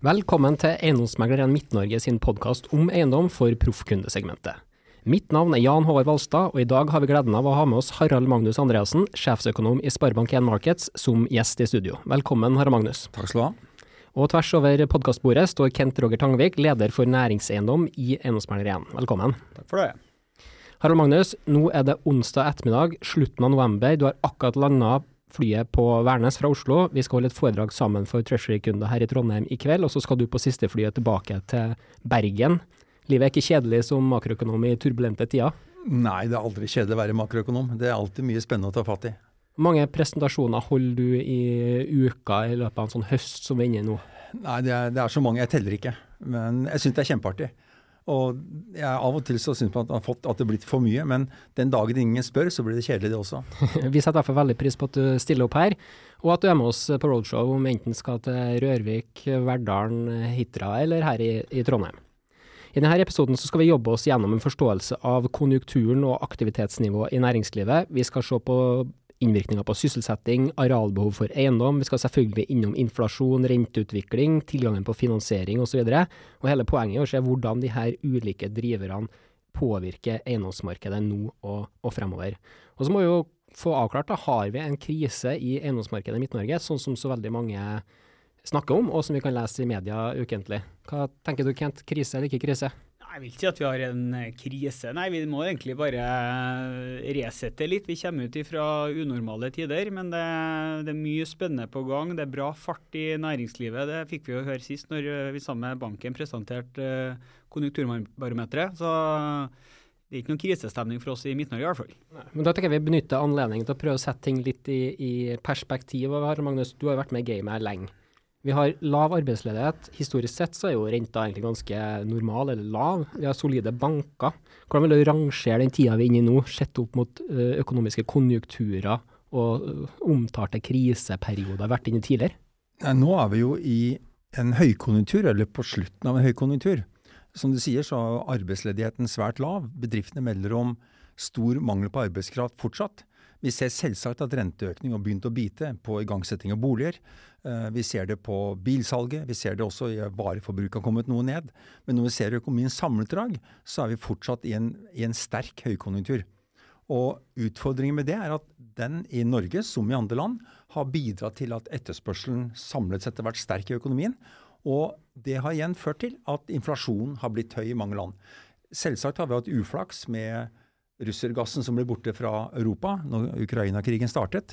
Velkommen til Eiendomsmegleren Midt-Norge sin podkast om eiendom for proffkundesegmentet. Mitt navn er Jan Håvard Valstad, og i dag har vi gleden av å ha med oss Harald Magnus Andreassen, sjefsøkonom i Sparebank1 Markets, som gjest i studio. Velkommen, Harald Magnus. Takk skal du ha. Og tvers over podkastbordet står Kent Roger Tangvik, leder for næringseiendom i Eiendomsmegler1. Velkommen. Takk for det. Harald Magnus, nå er det onsdag ettermiddag, slutten av november. Du har akkurat landa flyet på Værnes fra Oslo. Vi skal holde et foredrag sammen for Treasury-kunder her i Trondheim i kveld, og så skal du på siste flyet tilbake til Bergen. Livet er ikke kjedelig som makroøkonom i turbulente tider? Nei, det er aldri kjedelig å være makroøkonom. Det er alltid mye spennende å ta fatt i. Hvor mange presentasjoner holder du i uka i løpet av en sånn høst som vi er inne i nå? Nei, det er, det er så mange. Jeg teller ikke. Men jeg syns det er kjempeartig. Og jeg, Av og til så syns man at, man har fått, at det har blitt for mye, men den dagen ingen spør, så blir det kjedelig det også. Vi setter derfor veldig pris på at du stiller opp her, og at du er med oss på roadshow om enten skal til Rørvik, Verdalen, Hitra eller her i, i Trondheim. I denne episoden skal vi jobbe oss gjennom en forståelse av konjunkturen og aktivitetsnivået i næringslivet. Vi skal se på innvirkninger på sysselsetting, arealbehov for eiendom. Vi skal selvfølgelig innom inflasjon, renteutvikling, tilgangen på finansiering osv. Og, og hele poenget er å se hvordan de her ulike driverne påvirker eiendomsmarkedet nå og, og fremover. Og så må vi jo få avklart, da, har vi en krise i eiendomsmarkedet i Midt-Norge, sånn som så veldig mange snakker om, og som vi kan lese i media ukentlig. Hva tenker du Kent, krise eller ikke krise? Jeg vil ikke si at vi har en eh, krise. Nei, vi må egentlig bare eh, resette litt. Vi kommer ut fra unormale tider, men det, det, er mye spennende på gang. Det er bra fart i næringslivet. Det fikk vi jo høre sist når eh, vi sammen med banken presenterte konjunkturbarometeret. Så det er ikke noen krisestemning for oss i Midt-Norge i hvert fall. Men Da tenker jeg vi benytter anledningen til å prøve å sette ting litt i, i perspektiv. Magnus, du har vært med i gamet lenge. Vi har lav arbeidsledighet. Historisk sett så er jo renta egentlig ganske normal eller lav. Vi har solide banker. Hvordan vil du rangere den tida vi er inne i nå, sett opp mot økonomiske konjunkturer og omtalte kriseperioder vært inne tidligere? Nå er vi jo i en høykonjunktur, eller på slutten av en høykonjunktur. Som du sier, så er arbeidsledigheten svært lav. Bedriftene melder om stor mangel på arbeidskraft fortsatt. Vi ser selvsagt at renteøkning har begynt å bite på igangsetting av boliger. Eh, vi ser det på bilsalget, vi ser det også i vareforbruket har kommet noe ned. Men når vi ser økonomiens samletrag, så er vi fortsatt i en, i en sterk høykonjunktur. Og Utfordringen med det er at den i Norge, som i andre land, har bidratt til at etterspørselen samlet sett har vært sterk i økonomien. Og det har igjen ført til at inflasjonen har blitt høy i mange land. Selvsagt har vi hatt uflaks med russergassen som ble borte fra Europa når Ukraina-krigen startet.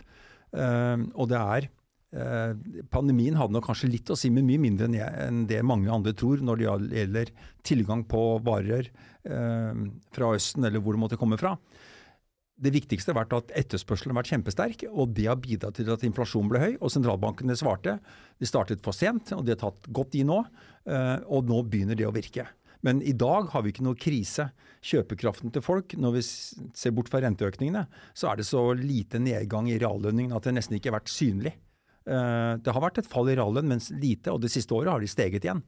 Uh, og det er Pandemien hadde nok kanskje litt å si, men mye mindre enn det mange andre tror når det gjelder tilgang på varer uh, fra Østen eller hvor det måtte komme fra. Det viktigste har vært at etterspørselen har vært kjempesterk, og det har bidratt til at inflasjonen ble høy. Og sentralbankene svarte. De startet for sent, og de har tatt godt i nå. Og nå begynner det å virke. Men i dag har vi ikke noe krise. Kjøpekraften til folk, når vi ser bort fra renteøkningene, så er det så lite nedgang i reallønningen at det nesten ikke har vært synlig. Eh, det har vært et fall i reallønn, mens lite, og det siste året har de steget igjen.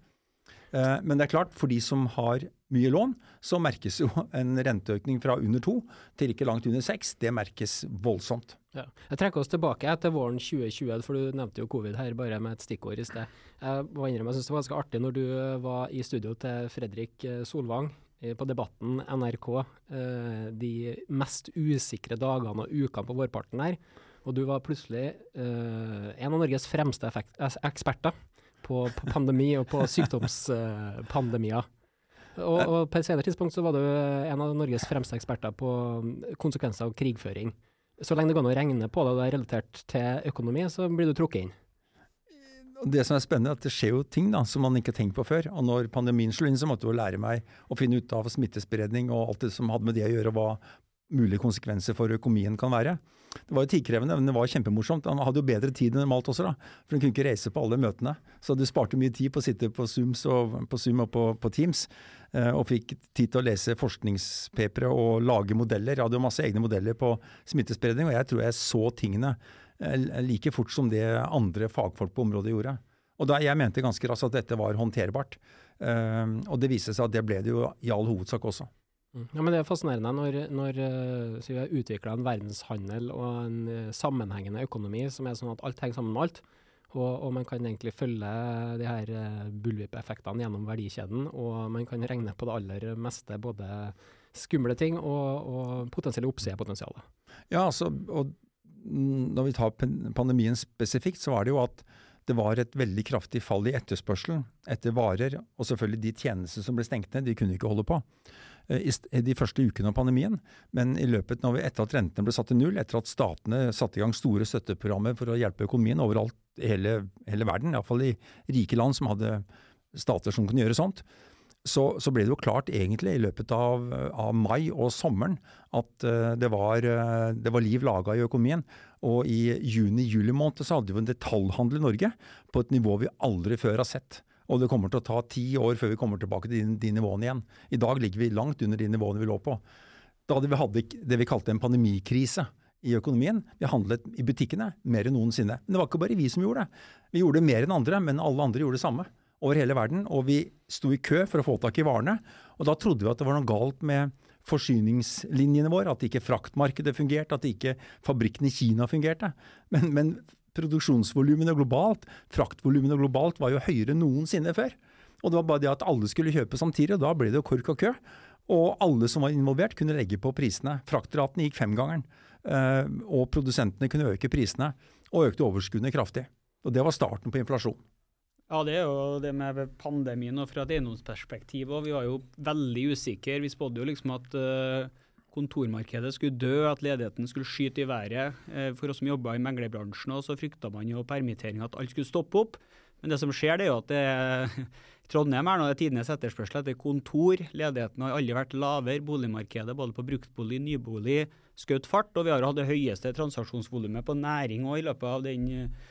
Eh, men det er klart, for de som har mye lån, så merkes jo en renteøkning fra under to til ikke langt under seks. Det merkes voldsomt. Ja. Jeg trekker oss tilbake til våren 2020, for du nevnte jo covid her bare med et stikkord i sted. Jeg må innrømme, jeg synes det var ganske artig når du var i studio til Fredrik eh, Solvang på Debatten NRK eh, de mest usikre dagene og ukene på vårparten her. Og du var plutselig en av Norges fremste eksperter på, på pandemi og på sykdomspandemier. Og, og, på et senere tidspunkt så var du en av Norges fremste eksperter på konsekvenser av krigføring. Så lenge det går an å regne på det og det er relatert til økonomi, så blir du trukket inn. Det som er spennende, er at det skjer jo ting da, som man ikke har tenkt på før. Og når pandemien slo inn, så måtte jeg lære meg å finne ut av smittespredning og alt det som hadde med det å gjøre, hva mulige konsekvenser for økonomien kan være. Det var jo tidkrevende, men det var kjempemorsomt. Han hadde jo bedre tid enn normalt også, da. For han kunne ikke reise på alle møtene. Så du sparte mye tid på å sitte på, Zooms og, på Zoom og på, på Teams. Eh, og fikk tid til å lese forskningspapere og lage modeller. Jeg hadde jo masse egne modeller på smittespredning, og jeg tror jeg så tingene eh, like fort som det andre fagfolk på området gjorde. Og da, Jeg mente ganske raskt at dette var håndterbart. Eh, og det viste seg at det ble det jo i all hovedsak også. Mm. Ja, men Det er fascinerende når, når vi har utvikla en verdenshandel og en uh, sammenhengende økonomi som er sånn at alt henger sammen med alt. Og, og man kan egentlig følge de her eh, bullwhip-effektene gjennom verdikjeden, og man kan regne på det aller meste, både skumle ting og, og potensielle oppsidepotensialer. Ja, altså, og når vi tar pandemien spesifikt, så var det jo at det var et veldig kraftig fall i etterspørselen etter varer, og selvfølgelig de tjenester som ble stengt ned, de kunne ikke holde på eh, i de første ukene av pandemien. Men i løpet av etter at rentene ble satt til null, etter at statene satte i gang store støtteprogrammer for å hjelpe økonomien overalt i hele, hele verden, iallfall i rike land som hadde stater som kunne gjøre sånt, så, så, ble det jo klart egentlig i løpet av, av mai og sommeren at uh, det, var, uh, det, var, liv laga i økonomien. Og i juni-juli måned så hadde vi en detaljhandel i Norge på et nivå vi aldri før har sett. Og det kommer til å ta ti år før vi kommer tilbake til de, de nivåene igjen. I dag ligger vi langt under de nivåene vi lå på. Da hadde vi hadde det vi kalte en pandemikrise i økonomien. Vi handlet i butikkene mer enn noensinne. Men det var ikke bare vi som gjorde det. Vi gjorde det mer enn andre, men alle andre gjorde det samme over hele verden. Og vi sto i kø for å få tak i varene. Og da trodde vi at det var noe galt med forsyningslinjene våre, at ikke fraktmarkedet fungerte, at ikke fabrikken i Kina fungerte. Men, men produksjonsvolumene globalt, fraktvolumene globalt, var jo høyere enn noensinne før. Og det var bare det at alle skulle kjøpe samtidig, og da ble det jo kork og kø. Og alle som var involvert kunne legge på prisene. Fraktratene gikk femgangeren. Eh, og produsentene kunne øke prisene, og økte overskuddene kraftig. Og det var starten på inflasjon. Ja, det er jo det med pandemien og fra et eiendomsperspektiv. òg. Vi var jo veldig usikre. Vi spådde jo liksom at uh, kontormarkedet skulle dø, at ledigheten skulle skyte i været. Uh, for oss som jobba i meglerbransjen, så frykta man jo permittering, at alt skulle stoppe opp. Men det som skjer, det er jo at det, Trondheim er nå tidenes etterspørsel etter kontor. Ledigheten har aldri vært lavere. Boligmarkedet både på bruktbolig, nybolig, skjøt fart. Og vi har hatt det høyeste transaksjonsvolumet på næring i løpet av den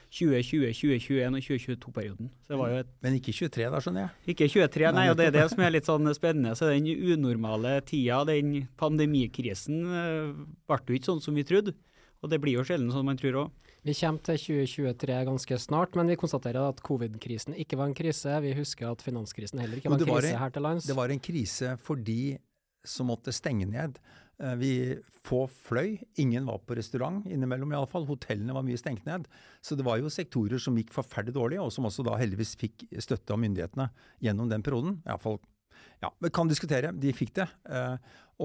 2020, 2021 og 2022-perioden. Men ikke 23 da, skjønner jeg? Ikke 23, nei. Og det er det som er litt sånn spennende. Så den unormale tida, den pandemikrisen, eh, ble jo ikke sånn som vi trodde. Og det blir jo sjelden sånn man tror òg. Vi kommer til 2023 ganske snart, men vi konstaterer at covid-krisen ikke var en krise. Vi husker at finanskrisen heller ikke var en krise her til lands. Det var en krise for de som måtte stenge ned. Eh, vi få fløy, ingen var på restaurant innimellom iallfall. Hotellene var mye stengt ned. Så det var jo sektorer som gikk forferdelig dårlig, og som også da heldigvis fikk støtte av myndighetene gjennom den perioden. Iallfall ja, vi kan diskutere. De fikk det. Eh,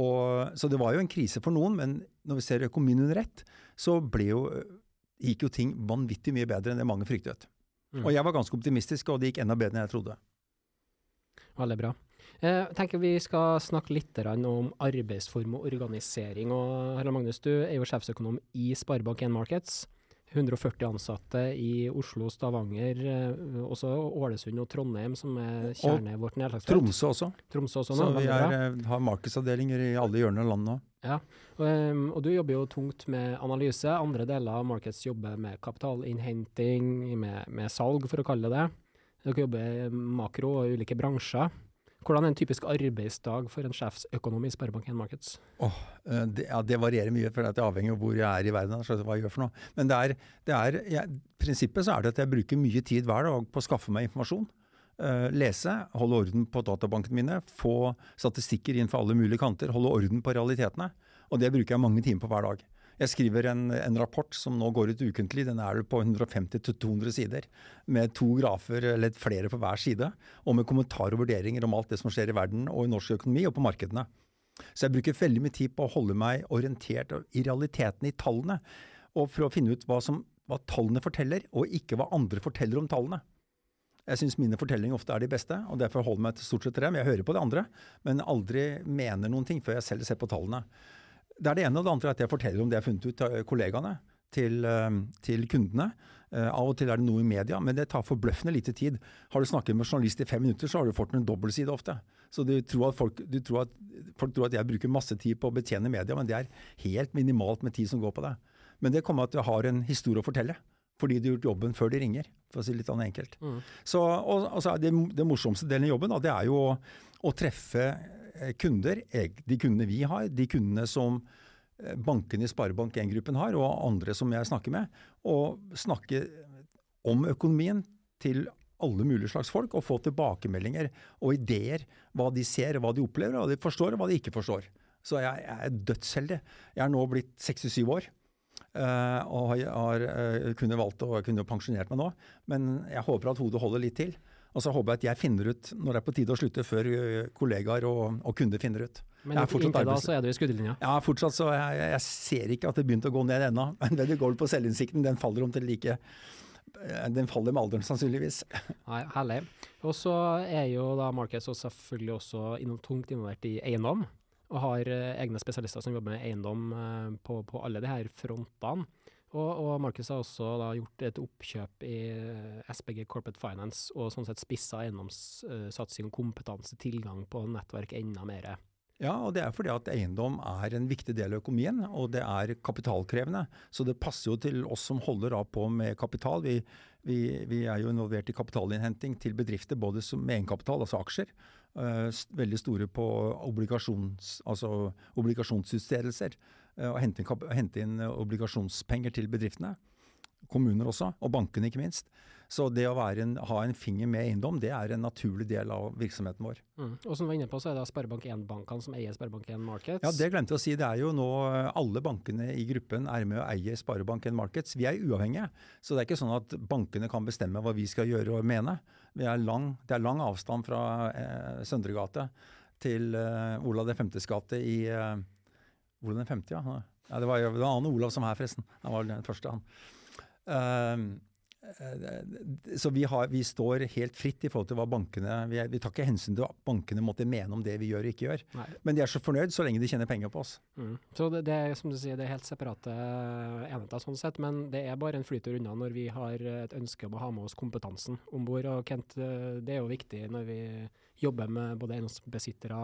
og, så det var jo en krise for noen, men når vi ser økonomien under ett, så jo gikk jo ting vanvittig mye bedre enn det mange fryktet. Mm. Og jeg var ganske optimistisk, og det gikk enda bedre enn jeg trodde. Veldig bra. Eh, jeg tenker Vi skal snakke litt om arbeidsform og organisering. og Harald Magnus, Du er jo sjefsøkonom i Sparebank1 Markets. 140 ansatte i Oslo, Stavanger, eh, også Ålesund og Trondheim, som er kjernen vårt nedslagsfelt. Tromsø også. Tromsø også nå, Så vi er, eh, har markedsavdelinger i alle hjørner av landet nå. Ja, og, og, du jobber jo tungt med analyse. Andre deler av Markets jobber med kapitalinnhenting, med, med salg, for å kalle det det. Dere jobber makro og ulike bransjer. Hvordan er en typisk arbeidsdag for en sjefsøkonom i Sparebank1 Markets? Oh, det, ja, det, varierer mye, for det avhenger av hvor jeg er i verden. hva jeg gjør for noe. Men det er, det er jeg, prinsippet så er det at jeg bruker mye tid hver dag på å skaffe meg informasjon. Uh, lese, holde orden på databankene mine, få statistikker inn fra alle mulige kanter, holde orden på realitetene. Og det bruker jeg mange timer på hver dag. Jeg skriver en, en, rapport som nå går ut ukentlig. Den er på 150-200 sider. Med to grafer, eller flere på hver side. Og med kommentarer og vurderinger om alt det som skjer i verden og i norsk økonomi og på markedene. Så jeg bruker veldig mye tid på å holde meg orientert i realiteten i tallene. Og for å finne ut hva, som, hva tallene forteller, og ikke hva andre forteller om tallene. Jeg syns mine fortellinger ofte er de beste, og derfor holder jeg meg til stort sett til dem. Jeg hører på de andre, men aldri mener noen ting før jeg selv ser på tallene. Det er det ene. Og det andre er at jeg forteller om det jeg har funnet ut av kollegaene. Til, eh, til, kundene. Uh, av og til er det noe i media, men det tar forbløffende lite tid. Har du snakket med journalist i fem minutter, så har du fått en dobbeltside ofte. Så du tror, folk, du tror at, folk tror at jeg bruker masse tid på å betjene media, men det er helt minimalt med tid som går på det. Men det kommer av at du har en historie å fortelle. Fordi du har gjort jobben før de ringer, for å si det litt sånn enkelt. Mm. Så, og, og så det, det morsomste delen av jobben da, det er jo å, treffe Eh, kunder, de kundene vi har, de kundene som eh, bankene i Sparebank1-gruppen har, og andre som jeg snakker med, og snakke om økonomien til alle mulige slags folk, og få tilbakemeldinger og ideer. Hva de ser, hva de opplever, hva de forstår og hva de ikke forstår. Så jeg, jeg er dødsheldig. Jeg er nå blitt 67 år. Uh, og har uh, kunne valgt å kunne pensjonert meg nå. Men jeg håper at hodet holder litt til. Og så håper jeg at jeg finner ut når det er på tide å slutte, før uh, kollegaer og, og, kunder finner ut. Men inntil da så er du i skuddlinja? Ja, fortsatt så jeg, jeg, ser ikke at det begynte å gå ned ennå. Men det går på selvinnsikten. Den faller om til like den faller med alderen, sannsynligvis. Nei, Herlig. Og så er jo da Marcus selvfølgelig også innom, tungt involvert i eiendom og har eh, egne spesialister som jobber med eiendom eh, på, på alle de her frontene. Og, og Markus har også da gjort et oppkjøp i eh, SPG Corporate Finance, og sånn sett spissa eiendomssatsing og kompetanse, tilgang på nettverk enda mer. Ja, og det er fordi at eiendom er en viktig del av økonomien, og det er kapitalkrevende. Så det passer jo til oss som holder av på med kapital. Vi, vi, vi er jo involvert i kapitalinnhenting til bedrifter, både med egenkapital, altså aksjer, uh, veldig store på obligasjons, altså obligasjonsutstedelser. Uh, og hente inn, hente inn obligasjonspenger til bedriftene kommuner også, og bankene ikke minst. Så det å en, ha en finger med eiendom, det er en naturlig del av virksomheten vår. Mm. Og som du var inne på, så er det Sparebank1-bankene som eier Sparebank1 Markets? Ja, det glemte jeg å si. Det er jo nå alle bankene i gruppen er med å eie Sparebank1 Markets. Vi er uavhengige, så det er ikke sånn at bankene kan bestemme hva vi skal gjøre og mene. Er lang, det er lang avstand fra eh, Søndregate til eh, Olav femtes gate i eh, Olav den femte, ja. ja. Det var, jo en annen Olav som her, forresten. Han var den første, han. Uh, så vi, har, vi, står helt fritt i forhold til hva bankene vi, vi, tar ikke hensyn til hva bankene måtte mene om det vi gjør og ikke gjør. Nei. Men de er så fornøyd så lenge de tjener penger på oss. Mm. Så det, det, er som du sier, det er helt separate enheter sånn sett, men det er bare en flytur unna når vi har et ønske om å ha med oss kompetansen om bord. Og Kent, det er jo viktig når vi jobber med både eiendomsbesittere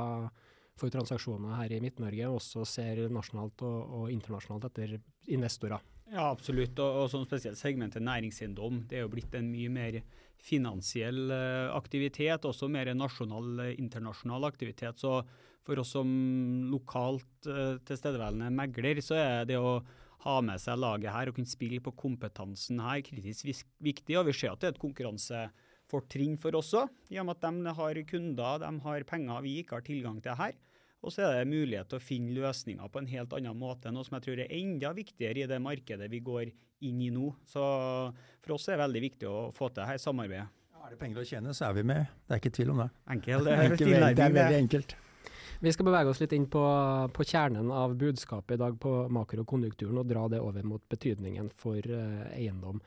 for transaksjoner her i Midt-Norge, og også ser nasjonalt og, og internasjonalt etter investorer. Ja, absolutt. Og, og sånn spesielt segmentet næringseiendom. Det er jo blitt en mye mer finansiell uh, aktivitet, også mer nasjonal, uh, internasjonal aktivitet. Så for oss som lokalt uh, tilstedeværende megler, så er det å ha med seg laget her og kunne spille på kompetansen her kritisk viktig. Og vi ser at det er et konkurransefortrinn for oss òg, i og med at de har kunder, de har penger vi ikke har tilgang til her. Og så er det mulighet til å finne løsninger på en helt annen måte, noe som jeg tror er enda viktigere i det markedet vi går inn i nå. Så for oss er det veldig viktig å få til dette samarbeidet. Ja, er det penger å tjene, så er vi med. Det er ikke tvil om det. Enkel, det, er, det er veldig enkelt. Vi skal bevege oss litt inn på, på, kjernen av budskapet i dag på makrokonjunkturen og dra det over mot betydningen for uh, eiendom.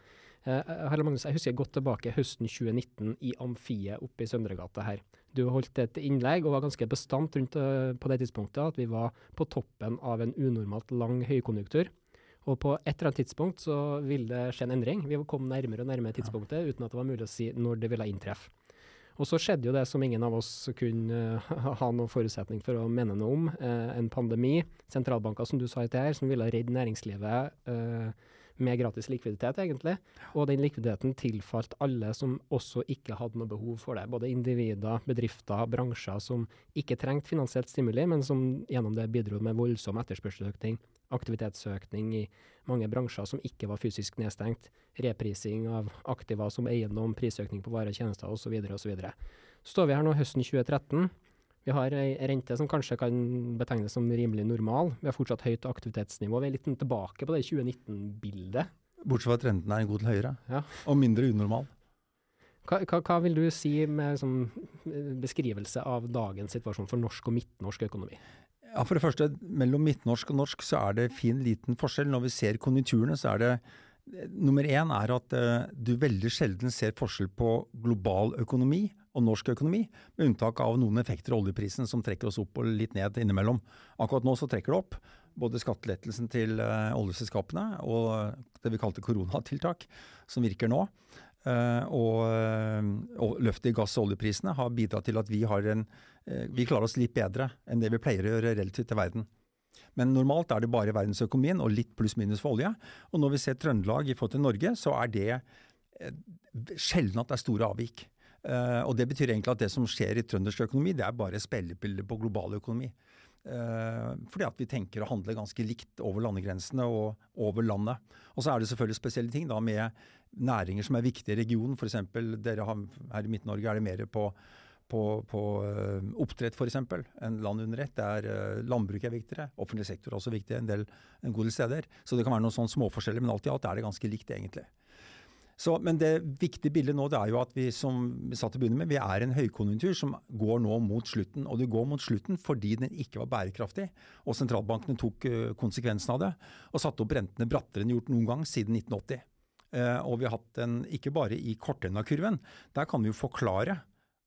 Uh, Magnus, jeg husker godt tilbake høsten 2019 i Amfiet oppe i Søndregata her. Du holdt et innlegg og var ganske bestandt rundt uh, på det tidspunktet at vi var på toppen av en unormalt lang høykonjunktur. Og på et eller annet tidspunkt så ville det skje en endring. Vi kom nærmere og nærmere tidspunktet uten at det var mulig å si når det ville inntreffe. Og så skjedde jo det som ingen av oss kunne uh, ha noen forutsetning for å mene noe om. Uh, en pandemi, sentralbanker som du sa i her, som ville redde næringslivet. Med gratis likviditet, egentlig. Og den likviditeten tilfalt alle som også ikke hadde noe behov for det. Både individer, bedrifter, bransjer som ikke trengte finansielt stimuli, men som gjennom det bidro med voldsom etterspørselsøkning, aktivitetsøkning i mange bransjer som ikke var fysisk nedstengt, reprising av aktiva som eiendom, prisøkning på varer og tjenester osv. osv. Så, videre, og så, så står vi her nå høsten 2013. Vi har ei rente som kanskje kan betegnes som rimelig normal. Vi har fortsatt høyt aktivitetsnivå. Vi er litt tilbake på det 2019-bildet. Bortsett fra at renten er en god del høyere, ja. og mindre unormal. Hva, hva, hva, vil du si med sånn, beskrivelse av dagens situasjon for norsk og midtnorsk økonomi? Ja, For det første, mellom midtnorsk og norsk så er det fin liten forskjell. Når vi ser konjunkturene, så er det Nummer én er at uh, du veldig sjelden ser forskjell på global økonomi og norsk økonomi, med unntak av noen effekter av oljeprisen som trekker oss opp og litt ned innimellom. Akkurat nå så trekker det opp. Både skattelettelsen til uh, oljeselskapene og det vi kalte koronatiltak, som virker nå. Uh, og, og løftet i gass- og oljeprisene har bidratt til at vi, en, vi klarer oss litt bedre enn det vi pleier å gjøre relativt til verden. Men normalt er det bare verdensøkonomien og litt pluss-minus for olje. Og når vi ser Trøndelag i forhold til Norge, så er det sjelden at det er store avvik. Uh, og Det betyr egentlig at det som skjer i trøndersk økonomi, det er bare speilebilder på global økonomi. Uh, fordi at vi tenker å handle ganske likt over landegrensene og over landet. Og så er det selvfølgelig spesielle ting da med næringer som er viktige i regionen. F.eks. dere har, her i Midt-Norge er det mer på, på, på uh, oppdrett f.eks. enn land under ett der landbruket er viktigere. Offentlig sektor er også viktig en del en god del steder. Så det kan være noen sånne småforskjeller, men alt i alt er det ganske likt egentlig. Så, men det viktige bildet nå det er jo at vi som vi satt til med, vi er en høykonjunktur som går nå mot slutten. Og det går mot slutten fordi den ikke var bærekraftig. Og sentralbankene tok uh, konsekvensen av det og satte opp rentene brattere enn gjort noen gang siden 1980. Uh, og vi har hatt den ikke bare i kortenden av kurven. Der kan vi jo forklare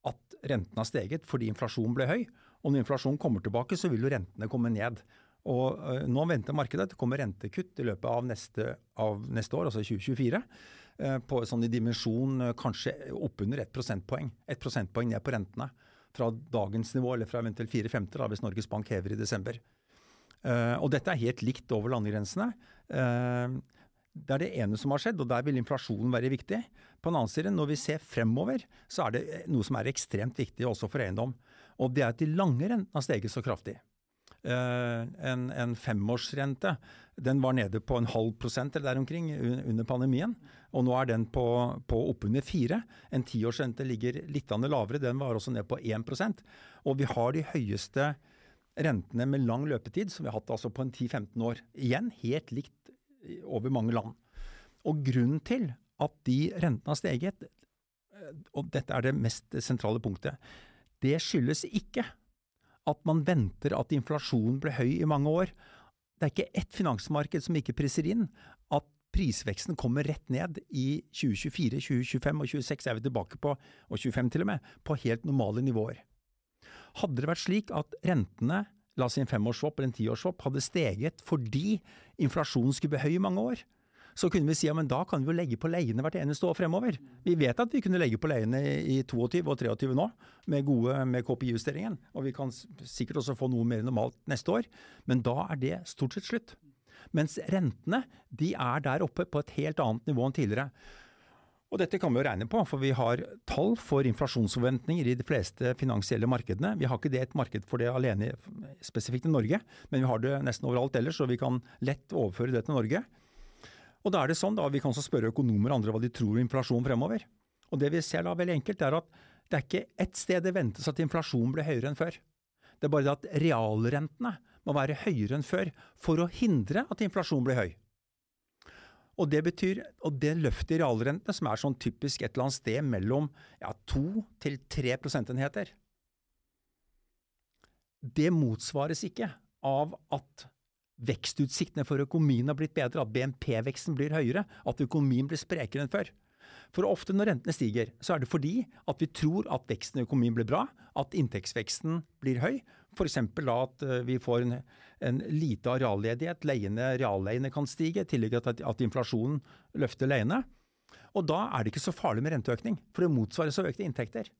at rentene har steget fordi inflasjonen ble høy. Og når inflasjonen kommer tilbake, så vil jo rentene komme ned. Og uh, Nå venter markedet at det kommer rentekutt i løpet av neste, av neste år, altså 2024. Eh, på sånn i dimensjon eh, kanskje oppunder ett prosentpoeng. Ett prosentpoeng ned på rentene fra dagens nivå, eller fra eventuelt fire femter, hvis Norges Bank hever i desember. Uh, og dette er helt likt over landegrensene. Det er det ene som har skjedd, og der vil inflasjonen være viktig. På den annen side, når vi ser fremover, så er det noe som er ekstremt viktig også for eiendom. Og det er at de lange rentene har steget så kraftig. Uh, en, en, femårsrente den var nede på en halv prosent eller der omkring under pandemien. Og nå er den på, på oppunder fire. En tiårsrente ligger litt lavere, den var også ned på 1% Og vi har de høyeste rentene med lang løpetid som vi har hatt altså på en 10-15 år. Igjen helt likt over mange land. Og grunnen til at de rentene har steget, og dette er det mest sentrale punktet, det skyldes ikke at man venter at inflasjonen blir høy i mange år. Det er ikke ett finansmarked som ikke priser inn at prisveksten kommer rett ned i 2024, 2025 og 2026 er vi tilbake på, og 25 til og med, på helt normale nivåer. Hadde det vært slik at rentene, la oss si en femårsswap eller en tiårsswap, hadde steget fordi inflasjonen skulle bli høy i mange år, så kunne vi si ja, da kan vi jo legge på leiene hvert eneste år fremover. Vi vet at vi kunne legge på leiene i 22 og 23 nå, med, gode, med KPI-justeringen. Og vi kan sikkert også få noe mer normalt neste år. Men da er det stort sett slutt. Mens rentene de er der oppe på et helt annet nivå enn tidligere. Og dette kan vi jo regne på, for vi har tall for inflasjonsforventninger i de fleste finansielle markedene. Vi har ikke det et marked for det alene spesifikt i Norge, men vi har det nesten overalt ellers, så vi kan lett overføre det til Norge. Og da er det sånn da, Vi kan også spørre økonomer og andre hva de tror om inflasjon fremover. Og Det vi ser da veldig enkelt, er at det er ikke ett sted det ventes at inflasjonen blir høyere enn før. Det er bare det at realrentene må være høyere enn før for å hindre at inflasjonen blir høy. Og det betyr, og det løftet i realrentene, som er sånn typisk et eller annet sted mellom ja, to til tre prosentenheter, det motsvares ikke av at vekstutsiktene for økonomien har blitt bedre, at BNP-veksten blir høyere, at økonomien blir sprekere enn før. For ofte når rentene stiger, så er det fordi at vi tror at veksten i økonomien blir bra, at inntektsveksten blir høy. F.eks. at eh, vi får en, en lite arealledighet, leiene, realleiene kan stige, i tillegg til at, at inflasjonen løfter leiene. Og da er det ikke så farlig med renteøkning, for det motsvares av økte inntekter.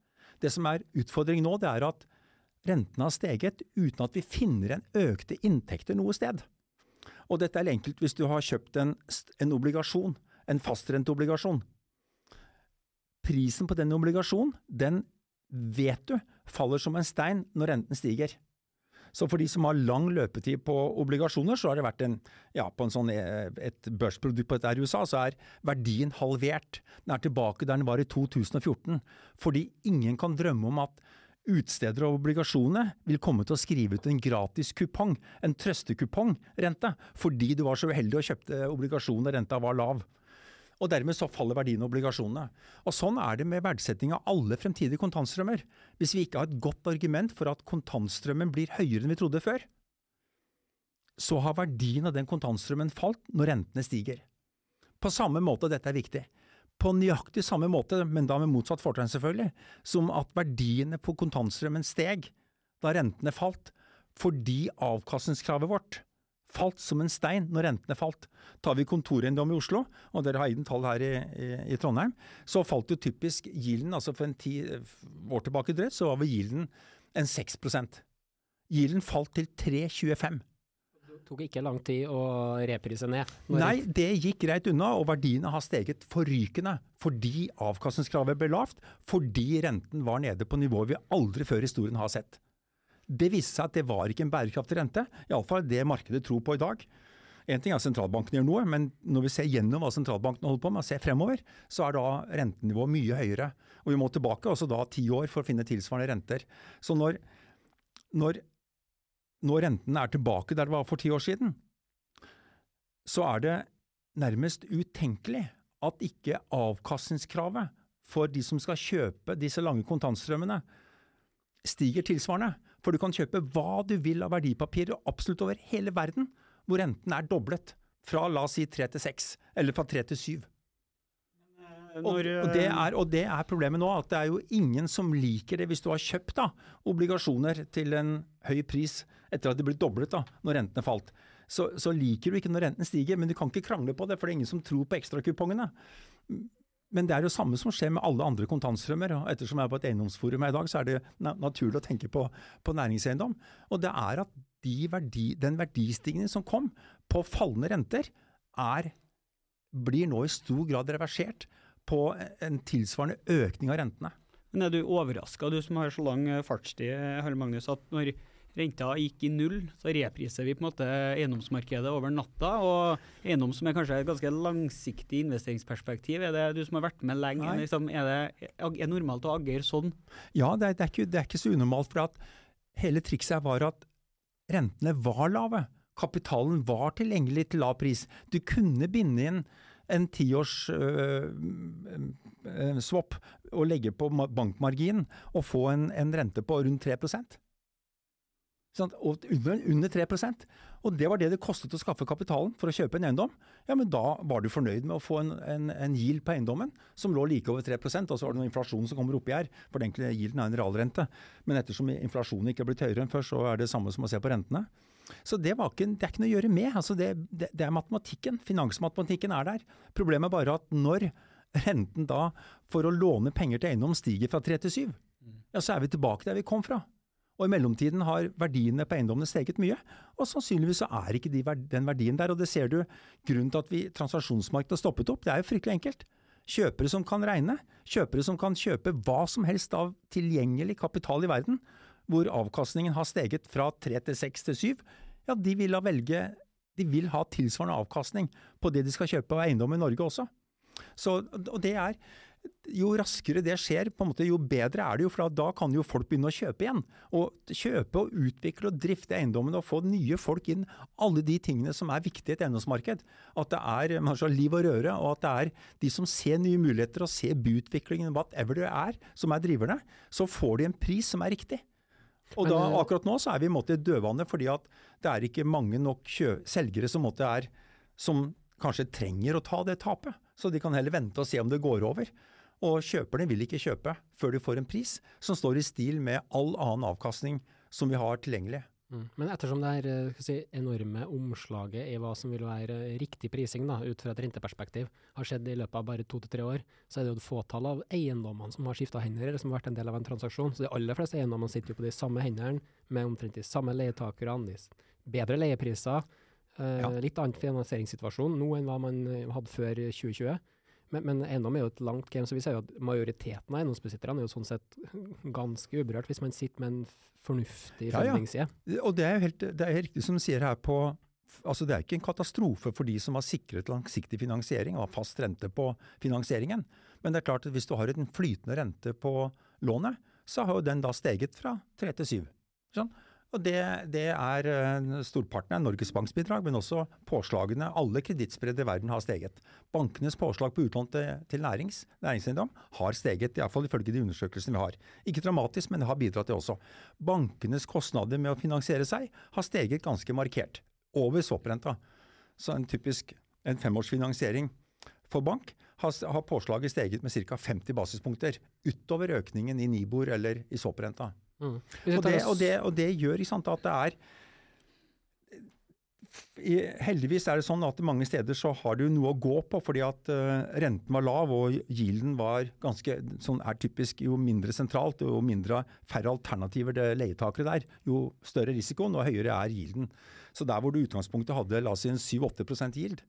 Det som er utfordringen nå, det er at Rentene har steget uten at vi finner en økte inntekter noe sted. Og dette er enkelt hvis du har kjøpt en, en obligasjon, en fastrenteobligasjon. Prisen på den obligasjonen, den vet du faller som en stein når renten stiger. Så for de som har lang løpetid på obligasjoner, så har det vært en, ja, på en sånn, eh, et børsprodukt på dette i USA, så er verdien halvert. Den er tilbake der den var i 2014. Fordi ingen kan drømme om at Utstedere av obligasjonene vil komme til å skrive ut en gratis kupong, en trøstekupong-rente, fordi du var så uheldig og kjøpte obligasjoner og renta var lav. Og dermed så faller verdien av obligasjonene. Og Sånn er det med verdsetting av alle fremtidige kontantstrømmer. Hvis vi ikke har et godt argument for at kontantstrømmen blir høyere enn vi trodde før, så har verdien av den kontantstrømmen falt når rentene stiger. På samme måte, dette er viktig, på nøyaktig samme måte, men da med motsatt fortegn selvfølgelig, som at verdiene på kontantstrømmen steg da rentene falt, fordi avkastningskravet vårt falt som en stein når rentene falt. Tar vi kontoreiendom i Oslo, og dere har egne tall her i, i, i, Trondheim, så falt jo typisk gilden, altså for en ti år tilbake drøyt, så var vel gilden en 6% Gilden falt til 3,25 tok ikke lang tid å reprise ned? Nei, det gikk greit unna, og verdiene har steget forrykende fordi avkastningskravet ble lavt, fordi renten var nede på nivået vi aldri før i historien har sett. Det viste seg at det var ikke en bærekraftig rente, iallfall det markedet tror på i dag. En ting er at sentralbanken gjør noe, men når vi ser gjennom hva sentralbanken holder på med, og ser fremover, så er da rentenivået mye høyere. Og vi må tilbake også da ti år for å finne tilsvarende renter. Så når, når, når renten er tilbake der det var for ti år siden, så er det nærmest utenkelig at ikke avkastningskravet for de som skal kjøpe disse lange kontantstrømmene, stiger tilsvarende. For du kan kjøpe hva du vil av verdipapirer absolutt over hele verden, hvor renten er doblet. Fra la oss si tre til seks, eller fra tre til syv. Og, og, det er, og, det er, problemet nå, at det er jo ingen som liker det hvis du har kjøpt da, obligasjoner til en høy pris etter at de ble doblet da, når rentene falt. Så, så liker du ikke når renten stiger, men du kan ikke krangle på det, for det er ingen som tror på ekstrakupongene. Men det er jo samme som skjer med alle andre kontantstrømmer. og Ettersom jeg er på et eiendomsforum i dag, så er det naturlig å tenke på, på næringseiendom. Og det er at de verdi, den verdistigningen som kom på fallende renter, er, blir nå i stor grad reversert på en tilsvarende økning av rentene. Men Er du overraska, du som har så lang fartstid, Harald Magnus, at når renta gikk i null, så repriser vi på en måte eiendomsmarkedet over natta. Og eiendom som er kanskje et ganske langsiktig investeringsperspektiv, er det du som har vært med lenge, liksom, er det er normalt å agere sånn? Ja, det er, det, er ikke, det er, ikke, så unormalt. for at Hele trikset var at rentene var lave. Kapitalen var tilgjengelig til lav pris. Du kunne binde inn en tiårs øh, øh, swap og legge på bankmarginen og få en, en rente på rundt 3% Sånn, under, under 3 Og det var det det kostet å skaffe kapitalen for å kjøpe en eiendom. Ja, men da var du fornøyd med å få en, en, en yield på eiendommen som lå like over 3 og så var det noe inflasjon som kommer oppi her. For den yielden er en realrente. Men ettersom inflasjonen ikke er blitt høyere enn før, så er det samme som å se på rentene. Så det, ikke, det er ikke noe å gjøre med. Altså det, det, det er matematikken. Finansmatematikken er der. Problemet er bare at når renten da for å låne penger til eiendom stiger fra 3 til 7, ja, så er vi tilbake der vi kom fra. Og i mellomtiden har verdiene på eiendommene steget mye, og sannsynligvis så er ikke de, den verdien der. Og det ser du grunnen til at vi, transaksjonsmarkedet har stoppet opp. Det er jo fryktelig enkelt. Kjøpere som kan regne, kjøpere som kan kjøpe hva som helst av tilgjengelig kapital i verden, hvor avkastningen har steget fra tre til seks til syv, ja, de vil velge De vil ha tilsvarende avkastning på det de skal kjøpe av eiendom i Norge også. Så, og det er jo raskere det skjer, på en måte, jo bedre er det jo. For da kan jo folk begynne å kjøpe igjen. Og kjøpe og utvikle og drifte eiendommene og få nye folk inn. Alle de tingene som er viktige i et eiendomsmarked. At det er altså, liv og røre, og at det er de som ser nye muligheter og ser byutviklingen, whatever det er, som er driverne. Så får de en pris som er riktig. Og da, eh, akkurat nå så er vi i en måte dødvanne, fordi at det er ikke mange nok selgere som, er, som kanskje trenger å ta det tapet. Så de kan heller vente og se om det går over. Og kjøperne vil ikke kjøpe før de får en pris som står i stil med all annen avkastning som vi har tilgjengelig. Mm. Men ettersom det her eh, si, enorme omslaget i hva som vil være riktig prising da, ut fra et renteperspektiv, har skjedd i løpet av bare to til tre år, så er det jo et fåtall av eiendommene som har skifta hender, eller som har vært en del av en transaksjon. Så de aller fleste eiendommene sitter jo på de samme hendene, med omtrent de samme leietakerne, bedre leiepriser, eh, ja. litt annen finansieringssituasjon nå enn hva man eh, hadde før 2020. Men, men eiendom er jo et langt game, så vi ser jo at majoriteten av eiendomsbesitterne er jo sånn sett ganske uberørt, hvis man sitter med en fornuftig. Ja, ja. Og det er jo helt, det er riktig som du sier her på Altså Det er ikke en katastrofe for de som har sikret langsiktig finansiering og har fast rente på finansieringen. Men det er klart at hvis du har en flytende rente på lånet, så har jo den da steget fra 3 til 7. Sånn? Og det, det er eh, Storparten av Norges Banks bidrag, men også påslagene. Alle kredittspredde i verden har steget. Bankenes påslag på utlån til, til nærings, næringseiendom har steget, iallfall ifølge de undersøkelsene vi har. Ikke dramatisk, men det har bidratt til også. Bankenes kostnader med å finansiere seg har steget ganske markert. Over swap-renta. Så en typisk en femårsfinansiering for bank har, har påslaget steget med ca. 50 basispunkter. Utover økningen i Nibor eller i swap-renta. Mm. Og, det, og, det, og, det, gjør sant, at det er Heldigvis er det sånn at mange steder så har du noe å gå på, fordi at uh, renten var lav og yielden var ganske sånn er typisk Jo mindre sentralt jo mindre færre alternativer det leietakere der, jo større risikoen og høyere er yielden. Så der hvor du i utgangspunktet hadde la oss si en 7-8 yield,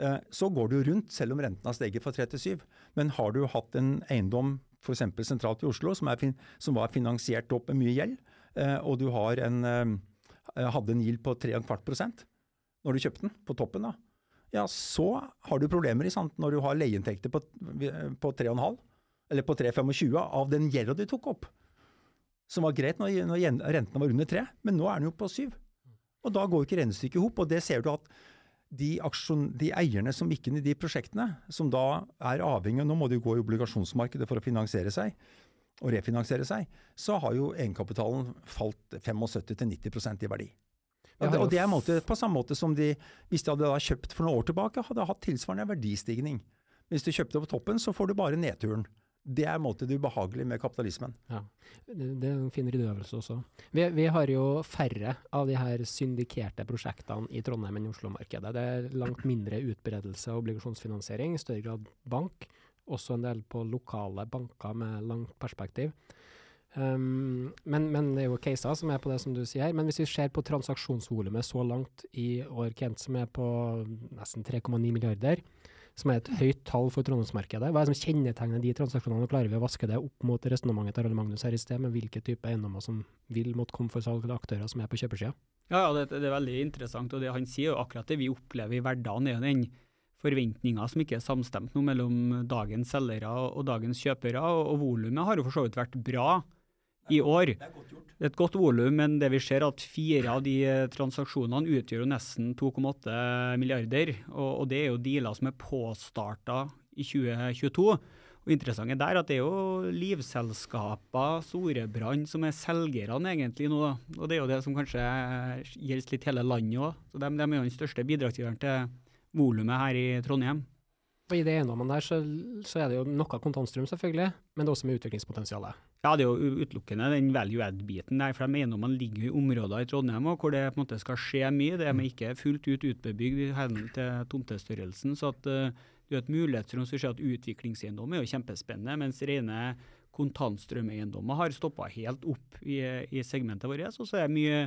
uh, så går du rundt selv om renten har steget fra 3 til 7. Men har du hatt en eiendom f.eks. sentralt i Oslo, som, er, som, var finansiert opp med mye gjeld, eh, og du en, eh, hadde en gild på 3,25 når du kjøpte den, på toppen, da, ja, så har du problemer sant, når du har leieinntekter på, på 3,5 eller på 3,25 av den gjelda du tok opp. Som var greit når, når rentene var under 3, men nå er den jo på 7. Og da går ikke regnestykket i hop. Og det ser du at de, aksjon, de, eierne som gikk inn i de prosjektene, som da er avhengig Nå må de jo gå i obligasjonsmarkedet for å finansiere seg og refinansiere seg. Så har jo egenkapitalen falt 75-90% i verdi. Og det, og det er måte, på samme måte som de, hvis de hadde kjøpt for noen år tilbake, hadde hatt tilsvarende verdistigning. Hvis du kjøpte på toppen, så får du bare nedturen. Det er måte det ubehagelige med kapitalismen. Ja, Det er en fin ryddeøvelse også. Vi, vi, har jo færre av de her syndikerte prosjektene i Trondheim enn i Oslo-markedet. Det er langt mindre utbredelse av obligasjonsfinansiering, i større grad bank. Også en del på lokale banker med langt perspektiv. Um, men, men, det er jo caser som er på det som du sier her. Men hvis vi ser på transaksjonsvolumet så langt i år, Kent, som er på nesten 3,9 milliarder, som er et høyt tall for Trondheimsmarkedet. Hva er det som kjennetegner de transaksjonene? Klarer vi å vaske det opp mot resonnementet til Arne Magnus her i sted, med hvilke type eiendommer som vil måtte komme for salg, eller aktører som er på kjøpersida? Ja, ja det, det, er veldig interessant. og det Han sier jo akkurat det vi opplever i hverdagen. er den forventninga som ikke er samstemt nå mellom dagens selgere og dagens kjøpere. og, og Volumet har jo for så vidt vært bra i år. Det er, godt gjort. et godt volum, men det vi ser at fire av de eh, transaksjonene utgjør jo nesten 2,8 milliarder. Og, og, det er jo dealer som er påstarta i 2022. Og interessant er der at det er jo livselskaper, Storebrand, som er selgerne egentlig nå. Og det er jo det som kanskje gjelder litt hele landet òg. Så de, de, er jo den største bidragsgiveren til volumet her i Trondheim. Og I det eiendommene der så, så, er det jo noe kontantstrøm, selvfølgelig, men det er også med utviklingspotensialet. Ja, det er jo utelukkende den value add-biten der. For de eiendommene ligger i områder i Trondheim hvor det på en måte skal skje mye. Det er ikke fullt ut utbebygd i henhold til tomtestørrelsen. så at uh, det er et mulighetsrom som sier at utviklingseiendom er jo kjempespennende, mens rene kontantstrømeiendommer har stoppa helt opp i, i segmentet vårt. Og så er det mye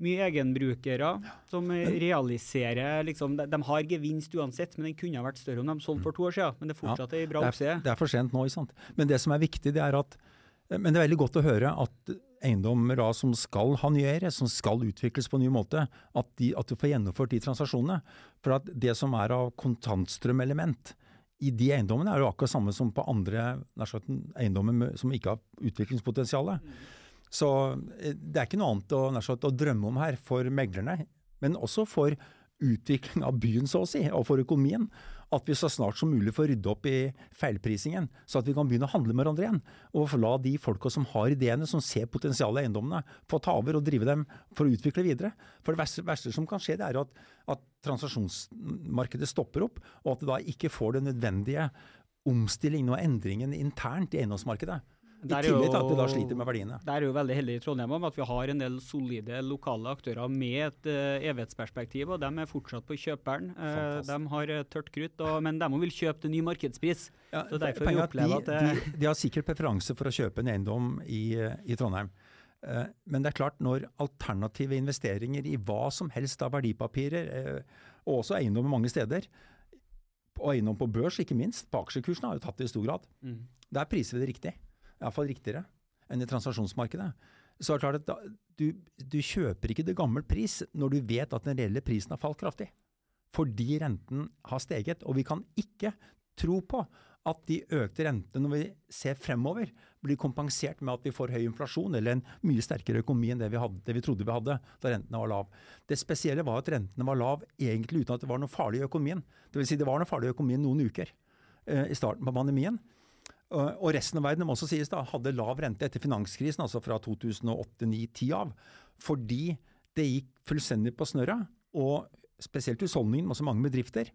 mye egenbrukere som realiserer liksom, de, de, har gevinst uansett, men den kunne ha vært større om de solgte for to år siden. Men det er fortsatt ja, ei bra oppside. Det, det er for sent nå, ikke sant. Men det som er viktig, det er at Men det er veldig godt å høre at eiendommer som skal harnieres, som skal utvikles på en ny måte, at, de, at, du får gjennomført de transaksjonene. For at det som er av kontantstrømelement i de eiendommene, er jo akkurat samme som på andre eiendommer som ikke har utviklingspotensial. Så eh, det er ikke noe annet å, å drømme om her for meglerne, men også for utvikling av byen, så å si, og for økonomien. At vi så snart som mulig får rydde opp i feilprisingen, så at vi kan begynne å handle med hverandre igjen. Og la de folka som har ideene, som ser potensialet i eiendommene, få ta over og drive dem for å utvikle videre. For det verste, verste som kan skje, det er at, at transaksjonsmarkedet stopper opp, og at det da ikke får den nødvendige omstillingen og endringen internt i eiendomsmarkedet. I tillegg til at vi da sliter med verdiene. Der er jo veldig heldig i Trondheim om at vi har en del solide lokale aktører med et uh, evighetsperspektiv, og de er fortsatt på kjøperen. Uh, de har tørt krutt, og, men de vil kjøpe til ny markedspris. Ja, så derfor vi opplever de, at de, de, har sikkert preferanse for å kjøpe en eiendom i, i Trondheim. Uh, men det er klart, når alternative investeringer i hva som helst av verdipapirer, og også eiendom mange steder, og eiendom på børs ikke minst, på aksjekursene har jo tatt det i stor grad. Mm. Der priser vi det riktig iallfall riktigere enn i transaksjonsmarkedet. Så er det klart at du, du kjøper ikke det gammel pris når du vet at den reelle prisen har falt kraftig. Fordi renten har steget. Og vi kan ikke tro på at de økte rentene når vi ser fremover, blir kompensert med at vi får høy inflasjon eller en mye sterkere økonomi enn det vi, hadde, det vi trodde vi hadde da rentene var lav. Det spesielle var at rentene var lav egentlig uten at det var noe farlig i økonomien. Vil si det var noe farlig i økonomien noen uker eh, i starten på pandemien. Og resten av verden må også sies da, hadde lav rente etter finanskrisen, altså fra 2008-2009-2010 av. Fordi det gikk fullstendig på snørra. Og spesielt husholdningen, også mange bedrifter,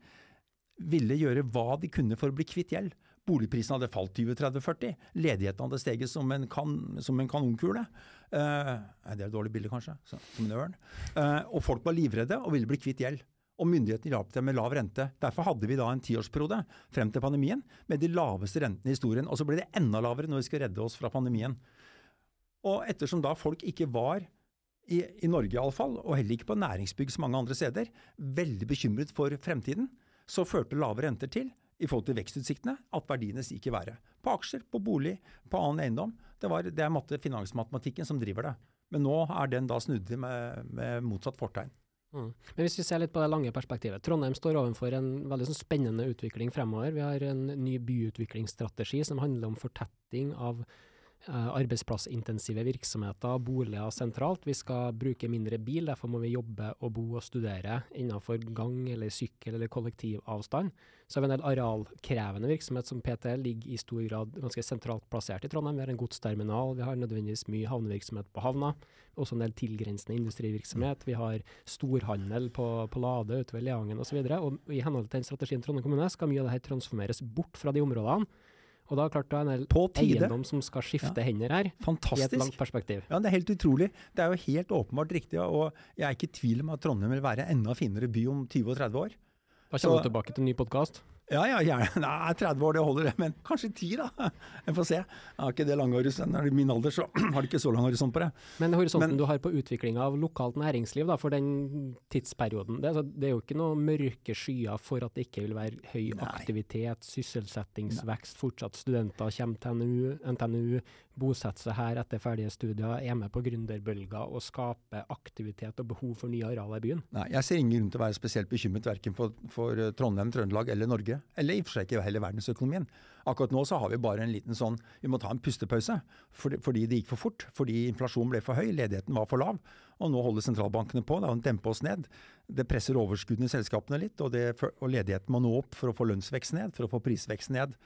ville gjøre hva de kunne for å bli kvitt gjeld. Boligprisene hadde falt 20-30-40. Ledigheten hadde steget som en, kan, som en kanonkule. Eh, det er et dårlig bilde, kanskje. som en ørn. Eh, og folk var livredde og ville bli kvitt gjeld og myndighetene hjalp dem med lav rente. Derfor hadde vi da en tiårsperiode frem til pandemien med de laveste rentene i historien. Og så ble det enda lavere når vi skal redde oss fra pandemien. Og ettersom da folk ikke var, i, i Norge iallfall, og heller ikke på næringsbygg som mange andre steder, veldig bekymret for fremtiden, så førte lave renter til i forhold til vekstutsiktene, at verdiene gikk i været. På aksjer, på bolig, på annen eiendom. Det, var, det er finansmatematikken som driver det. Men nå er den da snudd med, med motsatt fortegn. Mm. Men hvis vi ser litt på det lange perspektivet. Trondheim står overfor en veldig sånn spennende utvikling fremover. Vi har en ny byutviklingsstrategi som handler om fortetting av arbeidsplassintensive virksomheter, boliger sentralt. Vi skal bruke mindre bil, derfor må vi jobbe og bo og studere innenfor gang eller sykkel eller kollektivavstand. Så har vi en del arealkrevende virksomhet som PT ligger i stor grad ganske sentralt plassert i Trondheim. Vi har en godsterminal, vi har nødvendigvis mye havnevirksomhet på havna. Også en del tilgrensende industrivirksomhet. Vi har storhandel på, på Lade utover Leangen osv. Og, så og i henhold til den strategien Trondheim kommune skal mye av dette transformeres bort fra de områdene og da klart du har en eiendom som skal skifte ja. hender her, Fantastisk. i et langt perspektiv. Ja, det er helt utrolig. Det er jo helt åpenbart riktig. Og jeg er ikke i tvil om at Trondheim vil være enda finere by om 20 og 30 år. Da kommer du tilbake til en ny podkast? Ja, ja, gjerne. Nei, 30 år det holder, det. Men kanskje 10, da. Jeg får se. Jeg har ikke det lange horisonten. I min alder, så har du ikke så lang horisont på det. Men horisonten men, du har på utvikling av lokalt næringsliv da, for den tidsperioden, det, det, er jo ikke noe mørke skyer for at det ikke vil være høy nei. aktivitet, sysselsettingsvekst, fortsatt studenter kommer til NU, NTNU, bosetter seg her etter ferdige studier, er med på gründerbølger og skaper aktivitet og behov for nye arealer i byen? Nei, jeg ser ingen grunn til å være spesielt bekymret verken for, for Trondheim, Trøndelag eller Norge. Eller i og for seg ikke hele verdensøkonomien. Akkurat nå så har vi bare en liten sånn Vi må ta en pustepause fordi, fordi det gikk for fort. Fordi inflasjonen ble for høy, ledigheten var for lav. Og nå holder sentralbankene på da, og demper oss ned. Det presser overskuddene i selskapene litt, og, det, og ledigheten må nå opp for å få lønnsvekst ned, for å få prisvekst ned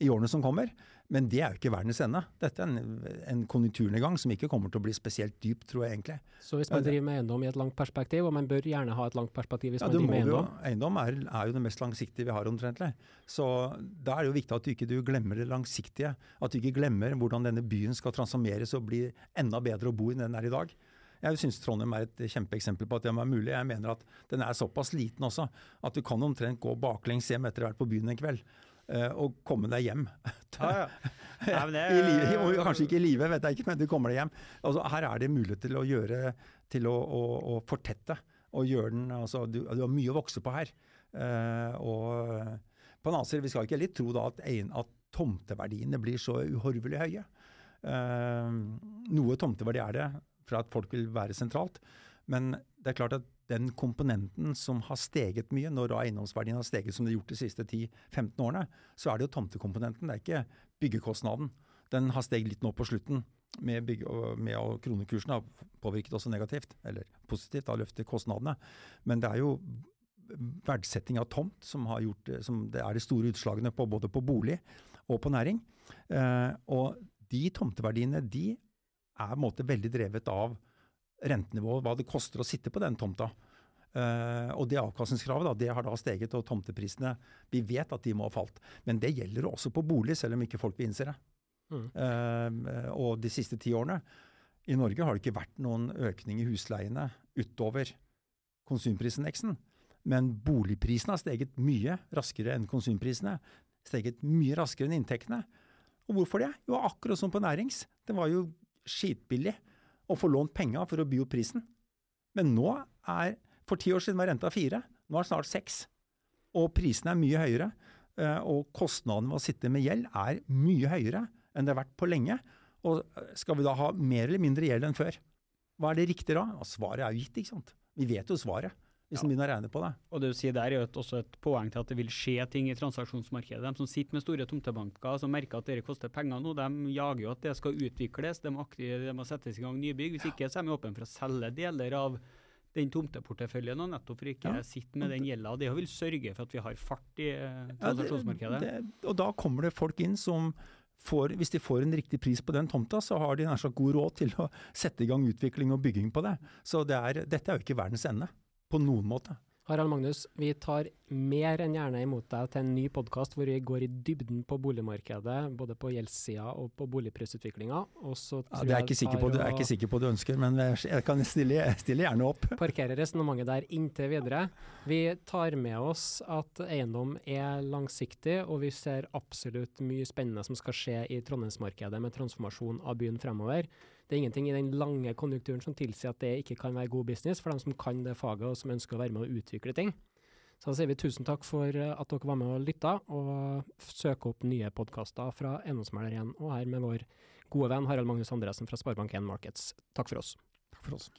i årene som kommer. Men det er jo ikke verdens ende. Dette er en, en konjunkturnedgang som ikke kommer til å bli spesielt dyp, tror jeg egentlig. Så hvis man driver med eiendom i et langt perspektiv, og man bør gjerne ha et langt perspektiv hvis ja, man driver med eiendom? Jo, eiendom er, er, jo det mest langsiktige vi har omtrentlig. Så da er det jo viktig at du ikke du glemmer det langsiktige. At du ikke glemmer hvordan denne byen skal transformeres og bli enda bedre å bo i enn den er i dag. Jeg syns Trondheim er et kjempeeksempel på at det må være mulig. Jeg mener at den er såpass liten også at du kan omtrent gå baklengs hjem etter å ha vært på byen en kveld og eh, komme deg hjem. Ah, ja. Nei, I livet, kanskje ikke i livet, vet jeg ikke, men du kommer deg hjem. Altså, her er det mulighet til å gjøre, til å, å, å fortette. og gjøre den, altså, du, du, har mye å vokse på her. Uh, og på en annen side, Vi skal ikke litt tro da at, en, at tomteverdiene blir så uhorvelig høye. Uh, noe tomteverdi er det for at folk vil være sentralt. Men det er klart at den komponenten som har steget mye, når eiendomsverdien har steget som det har gjort de siste 10-15 årene, så er det jo tomtekomponenten, det er ikke byggekostnaden. Den har steget litt nå på slutten, med, bygge, med kronekursen har påvirket også negativt, eller positivt, har løftet kostnadene. Men det er jo verdsetting av tomt som, gjort, som det er de store utslagene på både på bolig og på næring. Eh, og de tomteverdiene de er på en måte veldig drevet av rentenivået, hva det koster å sitte på den tomta. Uh, og det avkastningskravet da, det har da steget, og tomteprisene Vi vet at de må ha falt. Men det gjelder også på bolig, selv om ikke folk vil innse det. Mm. Uh, og de siste ti årene i Norge har det ikke vært noen økning i husleiene utover konsumprisindeksen. Men boligprisene har steget mye raskere enn konsumprisene. Steget mye raskere enn inntektene. Og hvorfor det? Jo, akkurat som på nærings. Det var jo skitbillig og få lånt penga for å by opp prisen. Men nå er For ti år siden var renta fire, nå er det snart seks. Og prisene er mye høyere. Eh, og kostnadene ved å sitte med gjeld er mye høyere enn det har vært på lenge. Og skal vi da ha mer eller mindre gjeld enn før? Hva er det riktige da? Svaret er jo gitt, ikke sant. Vi vet jo svaret hvis ja. en begynner å regne på det. Og det du sier der er jo også et poeng til at det vil skje ting i transaksjonsmarkedet. De som sitter med store tomtebanker som merker at dere koster penger nå, de jager jo at det skal utvikles. De, aktive, de må settes i gang nybygg. Hvis ikke så er de åpne for å selge deler av den tomteporteføljen, og nettopp for ikke ja. sitte med den gjelda. Det vil sørge for at vi har fart i eh, transaksjonsmarkedet. Ja, det, det, og da kommer det folk inn som Får, hvis de får en riktig pris på den tomta, så har de nær sagt god råd til å sette i gang utvikling og bygging på det. Så det er, dette er jo ikke verdens ende på noen måte. Harald Magnus, vi tar mer enn gjerne imot deg til en ny podkast hvor vi går i dybden på boligmarkedet, både på gjeldssida og på boligprisutviklinga. Ja, det er jeg ikke sikker på, er ikke sikker på du ønsker, men jeg kan stille, stille gjerne opp. Parkere resonnementet der inntil videre. Vi tar med oss at eiendom er langsiktig, og vi ser absolutt mye spennende som skal skje i Trondheimsmarkedet med transformasjon av byen fremover. Det er ingenting i den lange konjunkturen som tilsier at det ikke kan være god business for dem som kan det faget og som ønsker å være med å utvikle ting. Så da sier vi tusen takk for eh, at dere var med og lytta, og søk opp nye podkaster fra Eiendomsmegler igjen, og her med vår gode venn Harald Magnus Andresen fra Sparebank1 Markets. Takk for oss. Takk for oss.